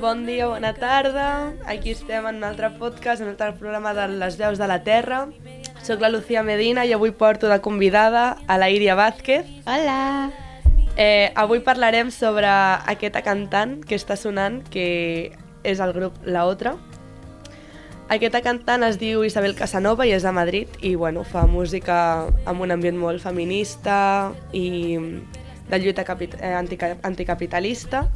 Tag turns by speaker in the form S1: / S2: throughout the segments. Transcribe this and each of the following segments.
S1: Bon dia, bona tarda. Aquí estem en un altre podcast, en un altre programa de Les veus de la Terra. Soc la Lucía Medina i avui porto de convidada a la Iria Vázquez.
S2: Hola!
S1: Eh, avui parlarem sobre aquesta cantant que està sonant, que és el grup La Otra. Aquesta cantant es diu Isabel Casanova i és de Madrid i bueno, fa música amb un ambient molt feminista i de lluita eh, antica anticapitalista.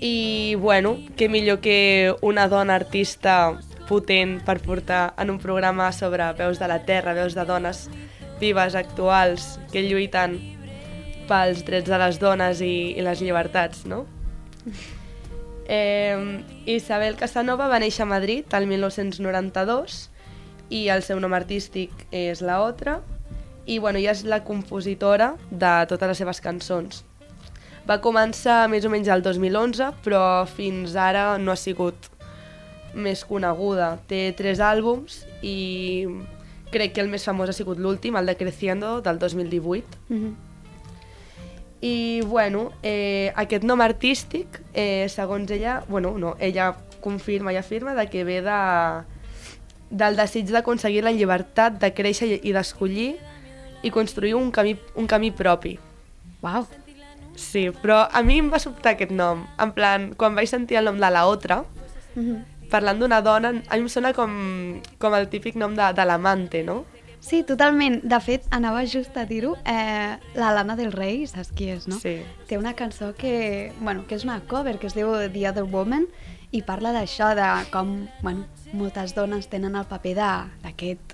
S1: I bueno, què millor que una dona artista potent per portar en un programa sobre veus de la terra, veus de dones vives, actuals, que lluiten pels drets de les dones i, i les llibertats, no? Eh, Isabel Casanova va néixer a Madrid el 1992 i el seu nom artístic és La Otra i bueno, ella és la compositora de totes les seves cançons. Va començar més o menys el 2011, però fins ara no ha sigut més coneguda. Té tres àlbums i crec que el més famós ha sigut l'últim, el de Creciendo, del 2018.
S2: Mm -hmm.
S1: I, bueno, eh, aquest nom artístic, eh, segons ella, bueno, no, ella confirma i afirma de que ve de, del desig d'aconseguir la llibertat de créixer i- d'escollir i construir un camí, un camí propi.
S2: Uau!
S1: Sí, però a mi em va sobtar aquest nom. En plan, quan vaig sentir el nom de la Otra,
S2: Mm -hmm.
S1: parlant d'una dona, a mi em sona com, com el típic nom de, de l'amante, no?
S2: Sí, totalment. De fet, anava just a dir-ho, eh, la Lana del Rei, saps qui és, no?
S1: Sí.
S2: Té una cançó que, bueno, que és una cover, que es diu The Other Woman, i parla d'això, de com bueno, moltes dones tenen el paper d'aquest,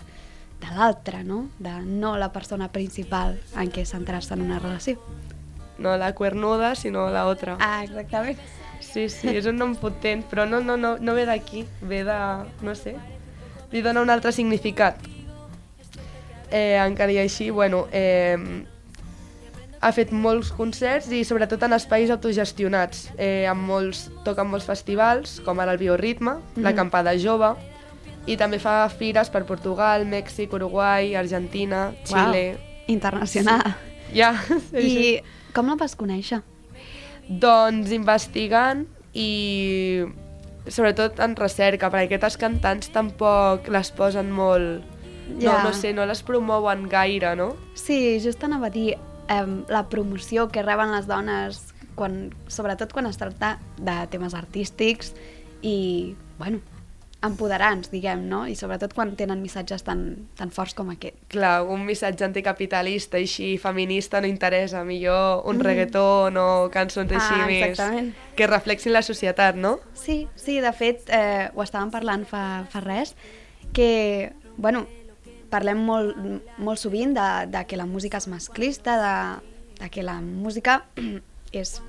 S2: de l'altre, no? De no la persona principal en què centrar-se en una relació.
S1: No la cuernuda, sinó la otra.
S2: Ah, exactament.
S1: Sí, sí, és un nom potent, però no, no, no, no ve d'aquí, ve de... no sé, li dona un altre significat. Eh, encara i així, bueno, eh, ha fet molts concerts i sobretot en espais autogestionats. Eh, amb molts, toca en molts festivals, com ara el Bioritme, mm -hmm. la
S2: Mhm.
S1: Campada Jove, i també fa fires per Portugal, Mèxic, Uruguai, Argentina, Xile...
S2: Uau. Internacional.
S1: Ja, sí,
S2: I
S1: sí.
S2: Com la vas conèixer?
S1: Doncs investigant i sobretot en recerca, perquè aquestes cantants tampoc les posen molt...
S2: Ja.
S1: No, no sé, no les promouen gaire, no?
S2: Sí, just anava a dir eh, la promoció que reben les dones, quan, sobretot quan es tracta de temes artístics i, bueno, empoderants, diguem, no? I sobretot quan tenen missatges tan, tan forts com aquest.
S1: Clar, un missatge anticapitalista així feminista no interessa, millor un reggaeton o cançons així
S2: Mm. Ah,
S1: més
S2: exactament.
S1: que reflexin la societat, no?
S2: Sí, sí, de fet, eh, ho estàvem parlant fa, fa res, que, bueno, parlem molt, molt sovint de, de que la música és masclista, de, de que la música és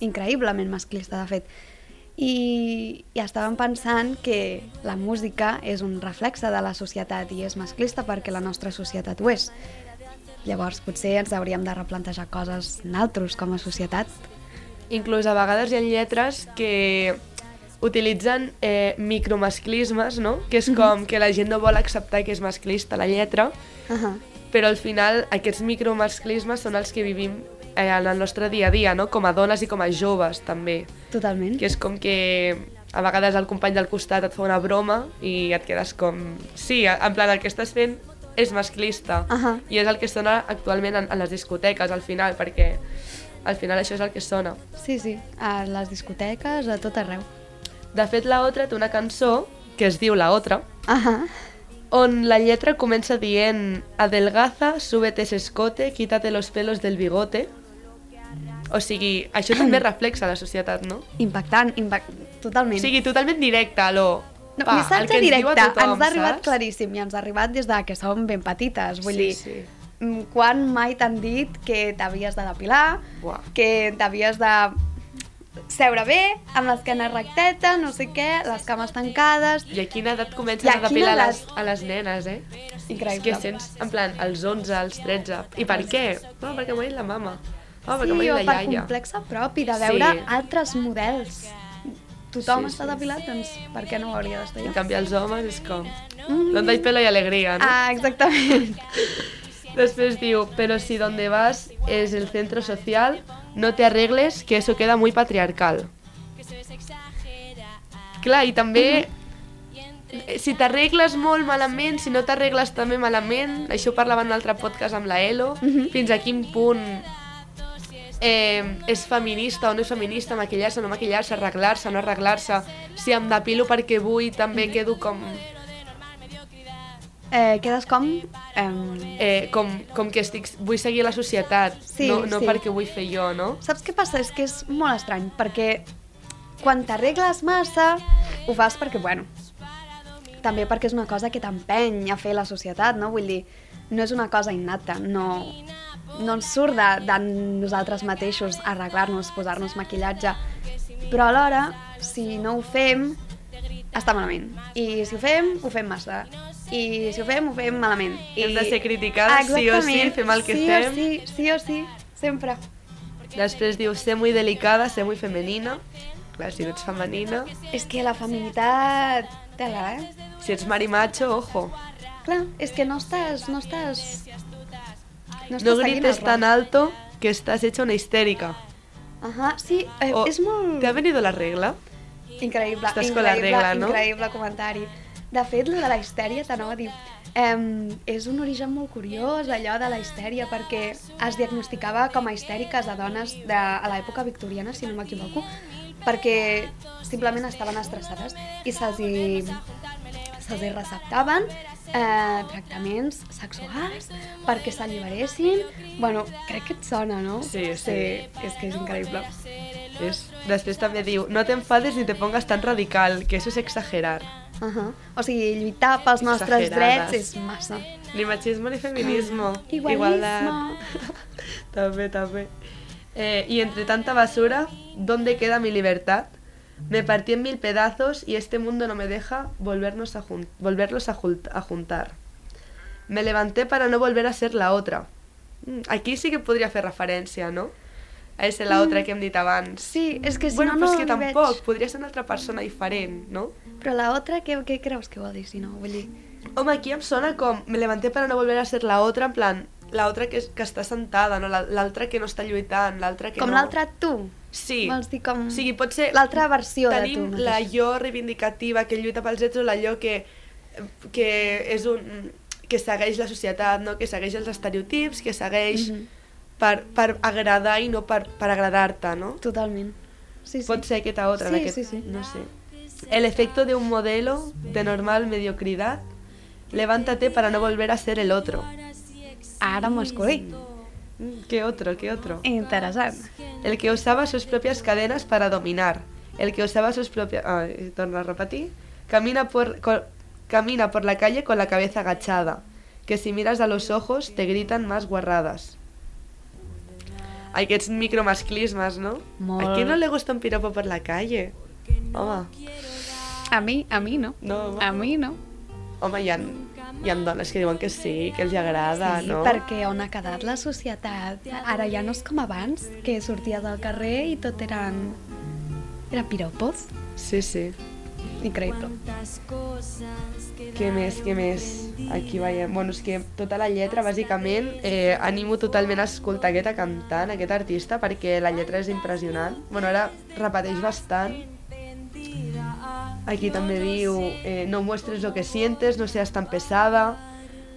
S2: increïblement masclista, de fet. I, I estàvem pensant que la música és un reflexe de la societat i és masclista perquè la nostra societat ho és. Llavors, potser ens hauríem de replantejar coses naltros com a societat.
S1: Inclús a vegades hi ha lletres que utilitzen eh, micromasclismes, no? Que és com que la gent no vol acceptar que és masclista la lletra,
S2: Uh -huh.
S1: però al final aquests micromasclismes són els que vivim eh, en el nostre dia a dia, no? com a dones i com a joves també,
S2: Totalment.
S1: que és com que a vegades el company del costat et fa una broma i et quedes com... Sí, en plan, el que estàs fent és masclista
S2: Ahà.
S1: i és el que sona actualment en, en les discoteques al final, perquè al final això és el que sona.
S2: Sí, sí, a les discoteques, a tot arreu.
S1: De fet, la Otra té una cançó que es diu La Otra,
S2: Ahà.
S1: on la lletra comença dient Adelgaza, súbete ese escote, quítate los pelos del bigote. O sigui, això també reflexa la societat, no?
S2: Impactant, impact... totalment.
S1: O sigui, totalment directe, lo...
S2: No,
S1: Pa, el
S2: missatge
S1: ens a
S2: directe,
S1: tothom,
S2: ens ha arribat
S1: saps?
S2: claríssim i ens ha arribat des de que som ben petites. Vull
S1: Sí,
S2: dir,
S1: sí.
S2: mm, quan mai t'han dit que t'havies de depilar,
S1: Buah.
S2: que t'havies de seure bé, amb l'esquena recteta, no sé què, les cames tancades...
S1: I a quina edat comencen
S2: a
S1: a depilar les, a les nenes, eh?
S2: Increïble.
S1: És que sents, en plan, als 11, als 13. I per què? No, perquè m'ho ha dit la mama. Oh,
S2: sí, o per
S1: iaia.
S2: complex propi, de veure
S1: Sí.
S2: altres models. Tothom
S1: Sí,
S2: està
S1: sí.
S2: depilat, doncs per què no ho hauria d'estar
S1: En
S2: jo?
S1: canvi, els homes és com...
S2: Mm.
S1: Donde hay pelo y alegría, no?
S2: Ah, exactament.
S1: Después digo, pero si donde vas es el centro social, no te arregles, que eso queda muy patriarcal. Clar, i també, eh, si t'arregles molt malament, si no t'arregles també malament, això ho parlava en un altre podcast amb la Elo, fins a quin punt eh, és feminista o no és feminista, maquillar-se o no maquillar-se, arreglar-se o no arreglar-se, si em depilo perquè vull, també quedo com,
S2: Eh, quedes com... Eh,
S1: eh, com, com que estic, vull seguir la societat,
S2: Sí,
S1: no, no
S2: sí.
S1: perquè vull fer jo, no?
S2: Saps què passa? És que és molt estrany, perquè quan t'arregles massa, ho fas perquè, bueno, també perquè és una cosa que t'empeny a fer la societat, no? Vull dir, no és una cosa innata, no, no ens surt de, de nosaltres mateixos arreglar-nos, posar-nos maquillatge, però alhora, si no ho fem, està malament. I si ho fem, ho fem massa. I si ho fem, ho fem malament. I...
S1: Hem de ser criticades sí o sí, fem el que
S2: sí
S1: fem.
S2: O sí, sí o sí, sempre.
S1: Després diu, ser muy delicada, ser muy femenina. Clar, si no ets femenina,
S2: És que la feminitat... Tela, eh?
S1: si ets marimacho, ojo.
S2: Clar, és que no estàs... No estàs...
S1: No,
S2: estàs seguint
S1: grites tan alto que estás hecha una histérica.
S2: Ahà, sí, eh,
S1: O,
S2: és molt...
S1: ¿Te ha venido la regla?
S2: Increïble,
S1: Estàs
S2: increïble,
S1: con la regla, no?
S2: increïble comentari. De fet, lo de la histèria, t'anava a dir, um, és un origen molt curiós, allò de la histèria, perquè es diagnosticava com a histèriques a dones de, a l'època victoriana, si no m'equivoco, perquè simplement estaven estressades i se'ls se'ls hi receptaven eh, tractaments sexuals perquè s'alliberessin. Bueno, crec que et sona, no?
S1: Sí, sí.
S2: sí és que és increïble.
S1: És... Després també diu, no te enfades ni te pongas tan radical, que eso es exagerar.
S2: Uh -huh. O sigui, lluitar pels nostres drets és massa.
S1: Ni machismo ni feminismo.
S2: Igualismo.
S1: Igualdad. també, també. Eh, y entre tanta basura, ¿dónde queda mi libertad? Me partí en mil pedazos y este mundo no me deja volvernos a jun- volverlos a, jul- a juntar. Me levanté para no volver a ser la otra. Mm, Aquí sí que podria fer referència, no? A ser la otra que hem dit abans.
S2: Sí, és que si
S1: bueno,
S2: no,
S1: però
S2: no
S1: és que
S2: veig.
S1: tampoc, podria ser una altra persona diferent, no?
S2: Però la otra, què, què creus que vol dir si no? Vull dir...
S1: Home, aquí em sona com me levanté para no volver a ser la otra, en plan, la otra que, que està sentada, no? La- l'altra que no està lluitant, l'altra que
S2: Com
S1: no...
S2: l'altra tu.
S1: Sí.
S2: Vols dir com...
S1: O sigui, pot ser...
S2: L'altra versió de tu
S1: Tenim
S2: mateix.
S1: la jo reivindicativa que lluita pels drets o la jo que, que és un que segueix la societat, no? que segueix els estereotips, que segueix
S2: Mhm.
S1: per, per agradar i no per, per agradar-te, no?
S2: Totalment. Sí, sí.
S1: Pot ser aquesta otra,
S2: Sí,
S1: d'aquest-
S2: sí, sí.
S1: no sé. El efecto de un modelo de normal mediocridad, levántate para no volver a ser el otro.
S2: Ara masculí.
S1: Mm, ¿Qué otro? ¿Qué otro?
S2: Interessant.
S1: El que usaba sus propias cadenas para dominar. El que usaba sus propias... Ah, torno a repetir. Camina por, camina por la calle con la cabeza agachada. Que si miras a los ojos te gritan más guarradas. Aquests micromasclismes, no?
S2: Molt.
S1: ¿A quién no le gusta un piropo por la calle? Home,
S2: A mi, a mi no.
S1: no, home.
S2: A mi no.
S1: Home, hi ha, hi ha dones que diuen que sí, que els agrada,
S2: sí,
S1: no?
S2: perquè on ha quedat la societat? Ara ja no és com abans, que sorties al carrer i tot eren... eren piropos.
S1: Sí, sí.
S2: Increïble.
S1: Què més, què més? Aquí veiem... Bueno, és que tota la lletra, bàsicament, eh, animo totalment a escoltar aquesta cantant, aquest artista, perquè la lletra és impressionant. Bueno, ara repeteix bastant. Aquí també diu, eh, no muestres lo que sientes, no seas tan pesada,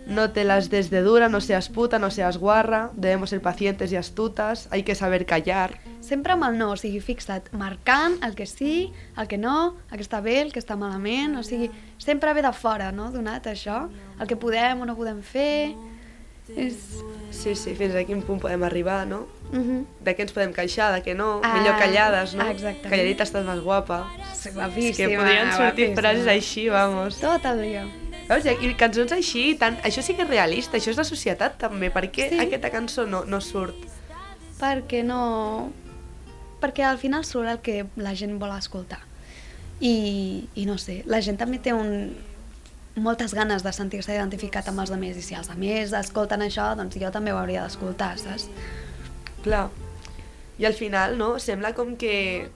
S1: no te las des de dura, no seas puta, no seas guarra, debemos ser pacientes y astutas, hay que saber callar.
S2: Sempre amb el no, o sigui, fixa't, marcant el que sí, el que no, el que està bé, el que està malament, o sigui, sempre ve de fora, no?, donat això, el que podem o no podem fer, És...
S1: Sí, sí, fins a quin punt podem arribar, no?
S2: Uh -huh.
S1: De què ens podem queixar, de què no?
S2: Ah,
S1: Millor callades, no?
S2: exactament.
S1: Calladita estàs més guapa.
S2: Sí,
S1: És
S2: guapíssima.
S1: que podrien sortir
S2: guapíssima.
S1: frases així, vamos.
S2: Tot el dia.
S1: Veus? I cançons així, tant... això sí que és realista, això és la societat també. Per què
S2: Sí.
S1: aquesta cançó no, no surt?
S2: Perquè no... Perquè al final surt el que la gent vol escoltar. I, i no sé, la gent també té un, moltes ganes de sentir-se identificat amb els altres i si els altres escolten això, doncs jo també ho hauria d'escoltar, saps?
S1: Clar. I al final, no? Sembla com que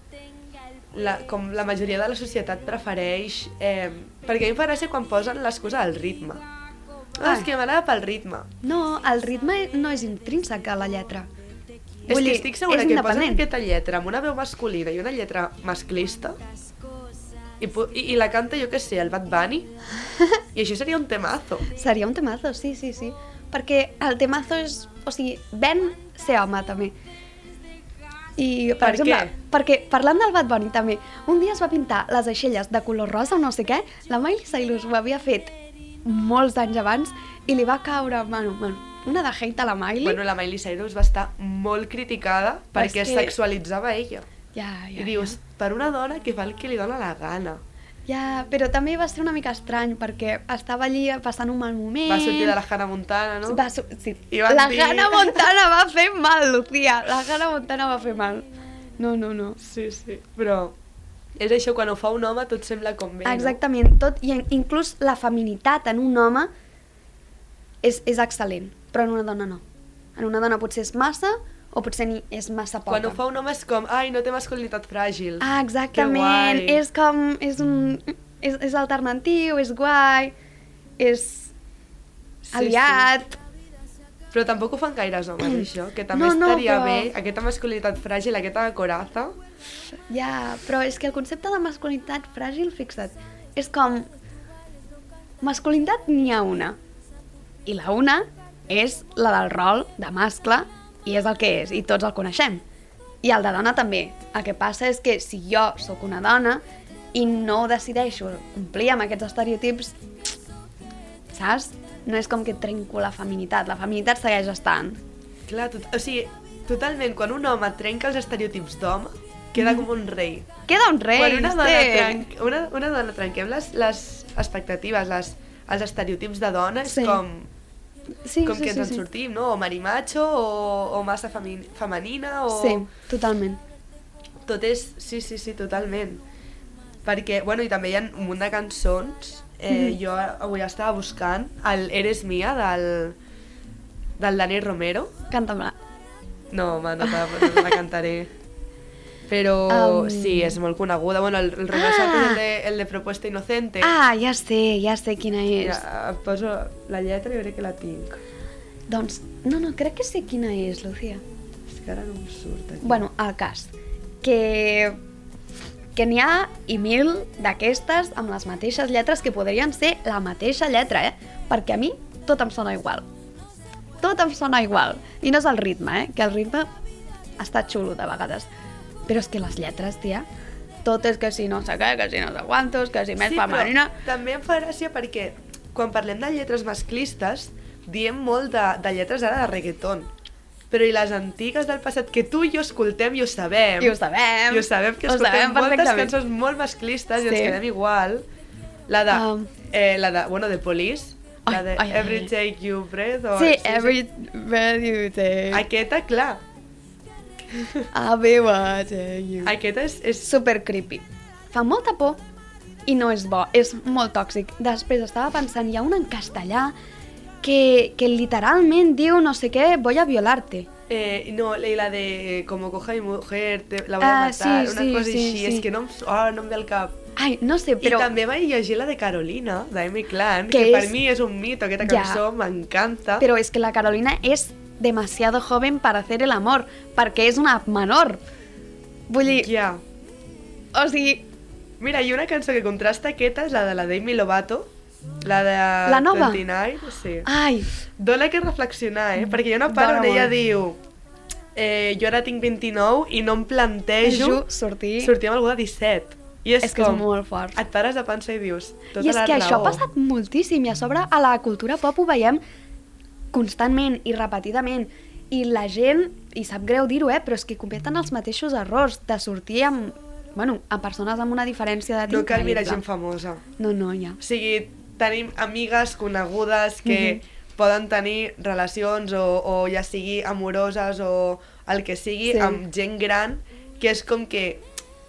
S1: la, com la majoria de la societat prefereix... Eh, perquè a mi em fa gràcia quan posen l'excusa del ritme. Ah, és que m'agrada pel ritme.
S2: No, el ritme no és intrínsec a la lletra.
S1: és
S2: Vull
S1: que
S2: dir,
S1: estic segura
S2: és
S1: que posen aquesta lletra amb una veu masculina i una lletra masclista i, i, i la canta, jo què sé, el Bad Bunny i això seria un temazo.
S2: Seria un temazo, sí, sí, sí. Perquè el temazo és... O sigui, ven ser home, també. I, per,
S1: Per
S2: exemple,
S1: què?
S2: perquè parlant del Bad Bunny també, un dia es va pintar les aixelles de color rosa o no sé què, la Miley Cyrus ho havia fet molts anys abans i li va caure, bueno, bueno una de hate a la Miley.
S1: Bueno, la Miley Cyrus va estar molt criticada perquè
S2: és que-
S1: sexualitzava ella.
S2: Ja, ja,
S1: I dius, per una dona que fa el que li dona la gana.
S2: Ja, però també va ser una mica estrany perquè estava allí passant un mal moment.
S1: Va sortir de la Hannah Montana, no?
S2: Va su sí.
S1: I
S2: la
S1: dir-
S2: Hannah Montana va fer mal, Lucía. La Hannah Montana va fer mal. No, no, no.
S1: Sí, sí. Però és això, quan ho fa un home tot sembla com bé,
S2: Exactament, tot, i inclús la feminitat en un home és, és excel·lent, però en una dona no. En una dona potser és massa o potser ni és massa poca.
S1: Quan ho fa un home és com, ai, no té masculinitat fràgil.
S2: Ah, exactament, és com, és un, és, és alternatiu, és guai, és
S1: Sí,
S2: aliat,
S1: Però tampoc ho fan gaires homes, això, que també
S2: No, no,
S1: estaria
S2: però-
S1: bé, aquesta masculinitat fràgil, aquesta coraza.
S2: Ja, però és que el concepte de masculinitat fràgil, fixa't, és com... Masculinitat n'hi ha una. I la una és la del rol de mascle i és el que és, i tots el coneixem. I el de dona també. El que passa és que si jo sóc una dona i no decideixo complir amb aquests estereotips, saps? No és com que trenco la feminitat, la feminitat segueix estant.
S1: Clar, tot, o sigui, totalment, quan un home trenca els estereotips d'home, queda com un rei.
S2: Queda un rei,
S1: quan una dona,
S2: sí.
S1: trenc, una, una dona trenquem les, les expectatives, les, els estereotips de dona, és
S2: Sí.
S1: com,
S2: Sí,
S1: com
S2: sí,
S1: que
S2: sí,
S1: ens en
S2: sí.
S1: sortim, no? O marimacho, o, o massa femenina, o...
S2: Sí, totalment.
S1: Tot és... Sí, sí, sí, totalment. Perquè, bueno, i també hi ha un munt de cançons. Eh,
S2: Mhm.
S1: Jo avui estava buscant el Eres Mia del, del Dani Romero.
S2: Canta-me-la.
S1: No, home, no, te, no te la cantaré. Però
S2: Um.
S1: sí, és molt coneguda. Bueno, el, el Romeo
S2: Ah.
S1: És el de, el de Propuesta Inocente.
S2: Ah, ja sé, ja sé quina és.
S1: Ja, et poso la lletra i veuré que la tinc.
S2: Doncs, no, no, crec que sé quina és, Lucía.
S1: És que ara no em surt aquí.
S2: Bueno, el cas, que que n'hi ha i mil d'aquestes amb les mateixes lletres que podrien ser la mateixa lletra, eh? Perquè a mi tot em sona igual. Tot em sona igual. I no és el ritme, eh? Que el ritme està xulo de vegades. Però és que les lletres, tia, tot és que si no sé què, que si no sé quantos, que si més
S1: sí,
S2: femenina...
S1: també em fa gràcia perquè quan parlem de lletres masclistes diem molt de, de lletres ara de reggaeton. Però i les antigues del passat que tu i jo escoltem i ho sabem.
S2: I ho sabem.
S1: I ho sabem que
S2: Ho
S1: escoltem
S2: sabem
S1: moltes cançons molt masclistes i ens
S2: Sí.
S1: quedem igual. La de,
S2: Um.
S1: eh, la de, bueno, de Police, la de
S2: ai,
S1: Every
S2: ai.
S1: Take You Breath. O,
S2: Sí, every breath you take,
S1: Aquesta, clar,
S2: I'll be watching you.
S1: aquesta és, és
S2: super creepy. Fa molta por i no és bo, és molt tòxic. Després estava pensant, hi ha una en castellà que, que literalment diu no sé què, voy a violarte.
S1: Eh, no, la de como coja mi mujer, te, la voy a
S2: Ah,
S1: matar,
S2: sí,
S1: una
S2: sí,
S1: cosa
S2: sí,
S1: així,
S2: sí.
S1: és que no oh, no em ve al cap.
S2: Ai, no sé,
S1: Però... I també vaig llegir la de Carolina, d'Amy Clan,
S2: Que
S1: que, per
S2: és-
S1: mi és un mito, aquesta
S2: Ja.
S1: cançó m'encanta.
S2: Però és que la Carolina és demasiado joven para hacer el amor, perquè és una menor. Vull dir,
S1: Ja.
S2: o sigui,
S1: Mira, hi ha una cançó que contrasta aquesta, és la de la Demi Lovato, la de
S2: La nova?
S1: 29, sí.
S2: ai,
S1: Dóna que reflexionar, eh? Perquè hi ha una part
S2: Dóna
S1: on ella
S2: molt.
S1: diu eh, jo ara tinc 29 i no em plantejo
S2: sortir...
S1: sortir amb algú de 17. I és,
S2: És que és
S1: com,
S2: molt fort.
S1: et pares de pensar i dius, tota
S2: I és que això
S1: raó.
S2: ha passat moltíssim i a sobre a la cultura pop ho veiem constantment i repetidament i la gent, i sap greu dir-ho, eh, però és que cometen els mateixos errors de sortir amb, bueno, amb persones amb una diferència de
S1: No cal mirar gent famosa.
S2: No, no, ja.
S1: O sigui, tenim amigues conegudes que poden tenir relacions o, o ja sigui amoroses o el que sigui
S2: Sí.
S1: amb gent gran que és com que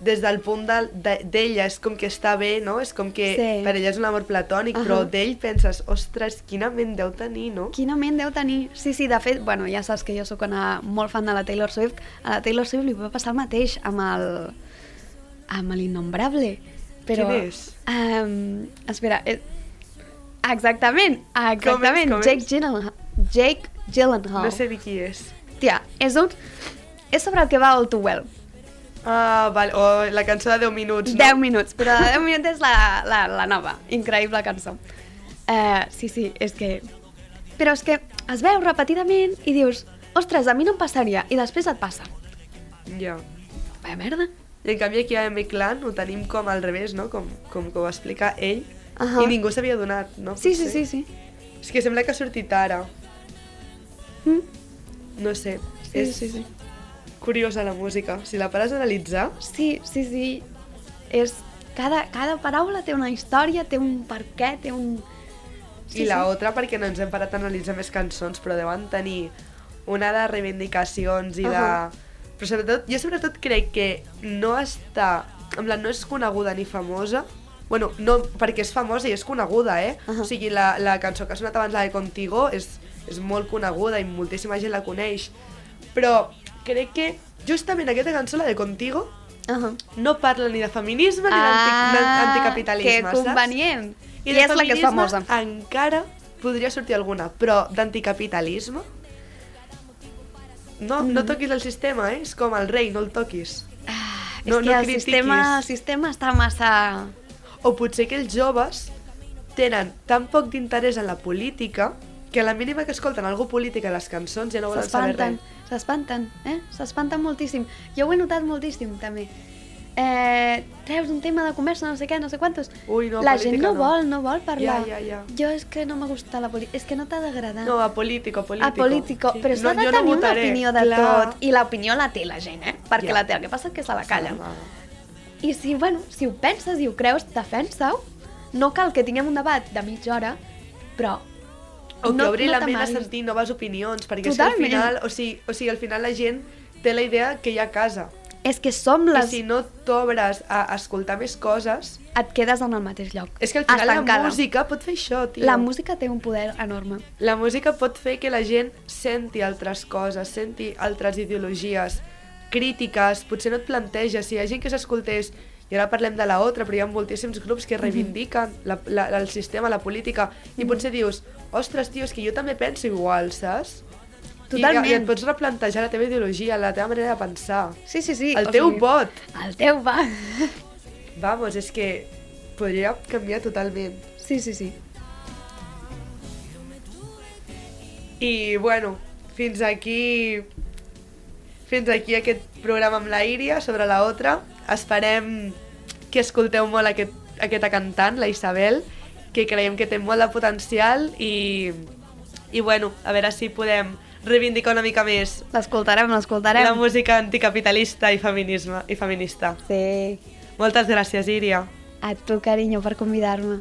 S1: des del punt de- de- d'ella és com que està bé, no? És com que
S2: Sí.
S1: per ella és un amor platònic,
S2: Ahà.
S1: però d'ell penses, ostres, quina ment deu tenir, no?
S2: Quina ment deu tenir? Sí, sí, de fet, bueno, ja saps que jo sóc una molt fan de la Taylor Swift. A la Taylor Swift li va passar el mateix amb el... amb l'Innombrable. Però,
S1: Quin és?
S2: Um, espera, eh, exactament, exactament,
S1: com és?
S2: Jake Gyllenhaal. Jake Gyllenhaal.
S1: No sé ni qui és.
S2: Tia, és un... És sobre el que va All Too Well.
S1: Ah, vale. O la cançó de 10 minuts, no?
S2: 10 minuts, però de 10 minuts és la, la, la nova. Increïble cançó. Uh, sí, sí, és que... Però és que es veu repetidament i dius ostres, a mi no em passaria, i després et passa.
S1: Ja.
S2: Vaya merda.
S1: I en canvi aquí a M-Clan ho tenim com al revés, no? Com, com que ho explica ell.
S2: Ahà.
S1: I ningú s'havia donat, no?
S2: Sí, sí, sí, sí.
S1: És que sembla que ha sortit ara.
S2: Mm?
S1: No sé.
S2: Sí,
S1: és
S2: sí, sí.
S1: Curiosa la música. Si la pares a analitzar...
S2: Sí, sí, sí. És... Cada, cada paraula té una història, té un per què, té un...
S1: I la otra perquè no ens hem parat a analitzar més cançons, però deuen tenir una de reivindicacions i de...
S2: Ahà.
S1: Però sobretot, jo sobretot crec que no està... En plan, no és coneguda ni famosa, Bueno, no, perquè és famosa i és coneguda, eh?
S2: Ahà.
S1: O sigui, la, la cançó que ha sonat abans, la de Contigo, és, és molt coneguda i moltíssima gent la coneix. Però crec que justament aquesta cançó, la de Contigo,
S2: Uh -huh.
S1: no parla ni de feminisme ni d'anti- d'anticapitalisme,
S2: Ah, que convenient. I,
S1: de
S2: és la que és famosa.
S1: encara podria sortir alguna, però d'anticapitalisme... No, no toquis el sistema, eh? És com el rei, no el toquis.
S2: Ah,
S1: No-
S2: és que
S1: no
S2: el
S1: critiquis.
S2: sistema, el sistema està massa...
S1: O potser que els joves tenen tan poc d'interès en la política que a la mínima que escolten algú política a les cançons ja no volen saber res.
S2: S'espanten, eh? S'espanten moltíssim. Jo ho he notat moltíssim, també. Eh, treus un tema de comerç, no sé què, no sé quantos.
S1: Ui, no,
S2: la gent no,
S1: no.
S2: vol, no vol parlar.
S1: Ja, ja, ja.
S2: Jo és que no me gusta la política, és que no t'ha d'agradar.
S1: No, a político, a político.
S2: a político, però s'ha de
S1: jo
S2: tenir una
S1: votaré,
S2: opinió de
S1: clar.
S2: tot. I l'opinió la té la gent, eh? Perquè
S1: Ja.
S2: la té, el que passa és que se la calla. I si, bueno, si ho penses i ho creus, defensa-ho. No cal que tinguem un debat de mitja hora, però
S1: O que
S2: no,
S1: obri
S2: no
S1: la ment a sentir noves opinions, perquè és que al final, o sigui, o sigui, al final la gent té la idea que hi ha casa.
S2: És que som
S1: Les... I si no t'obres a escoltar més coses,
S2: Et quedes en el mateix lloc.
S1: és que al final
S2: Estancada.
S1: la música pot fer això, tio.
S2: La música té un poder enorme.
S1: La música pot fer que la gent senti altres coses, senti altres ideologies, crítiques, potser no et planteges, si hi ha gent que s'escoltés, i ara parlem de la otra, però hi ha moltíssims grups que reivindiquen la, la, el sistema, la política, i potser dius, ostres, tio, és que jo també penso igual, saps? I,
S2: Totalment.
S1: I et pots replantejar la teva ideologia, la teva manera de pensar.
S2: Sí, sí, sí.
S1: El
S2: o
S1: teu
S2: sigui,
S1: vot.
S2: El teu va.
S1: Vamos, és que podria canviar totalment.
S2: Sí, sí, sí.
S1: I, bueno, fins aquí... Fins aquí aquest programa amb la Íria sobre la otra. Esperem que escolteu molt aquest, aquesta cantant, la Isabel, que creiem que té molt de potencial i, i bueno, a veure si podem reivindicar una mica més
S2: L'escoltarem, l'escoltarem.
S1: la música anticapitalista i, feminisme, i feminista.
S2: Sí.
S1: Moltes gràcies, Íria.
S2: A tu, carinyo, per convidar-me.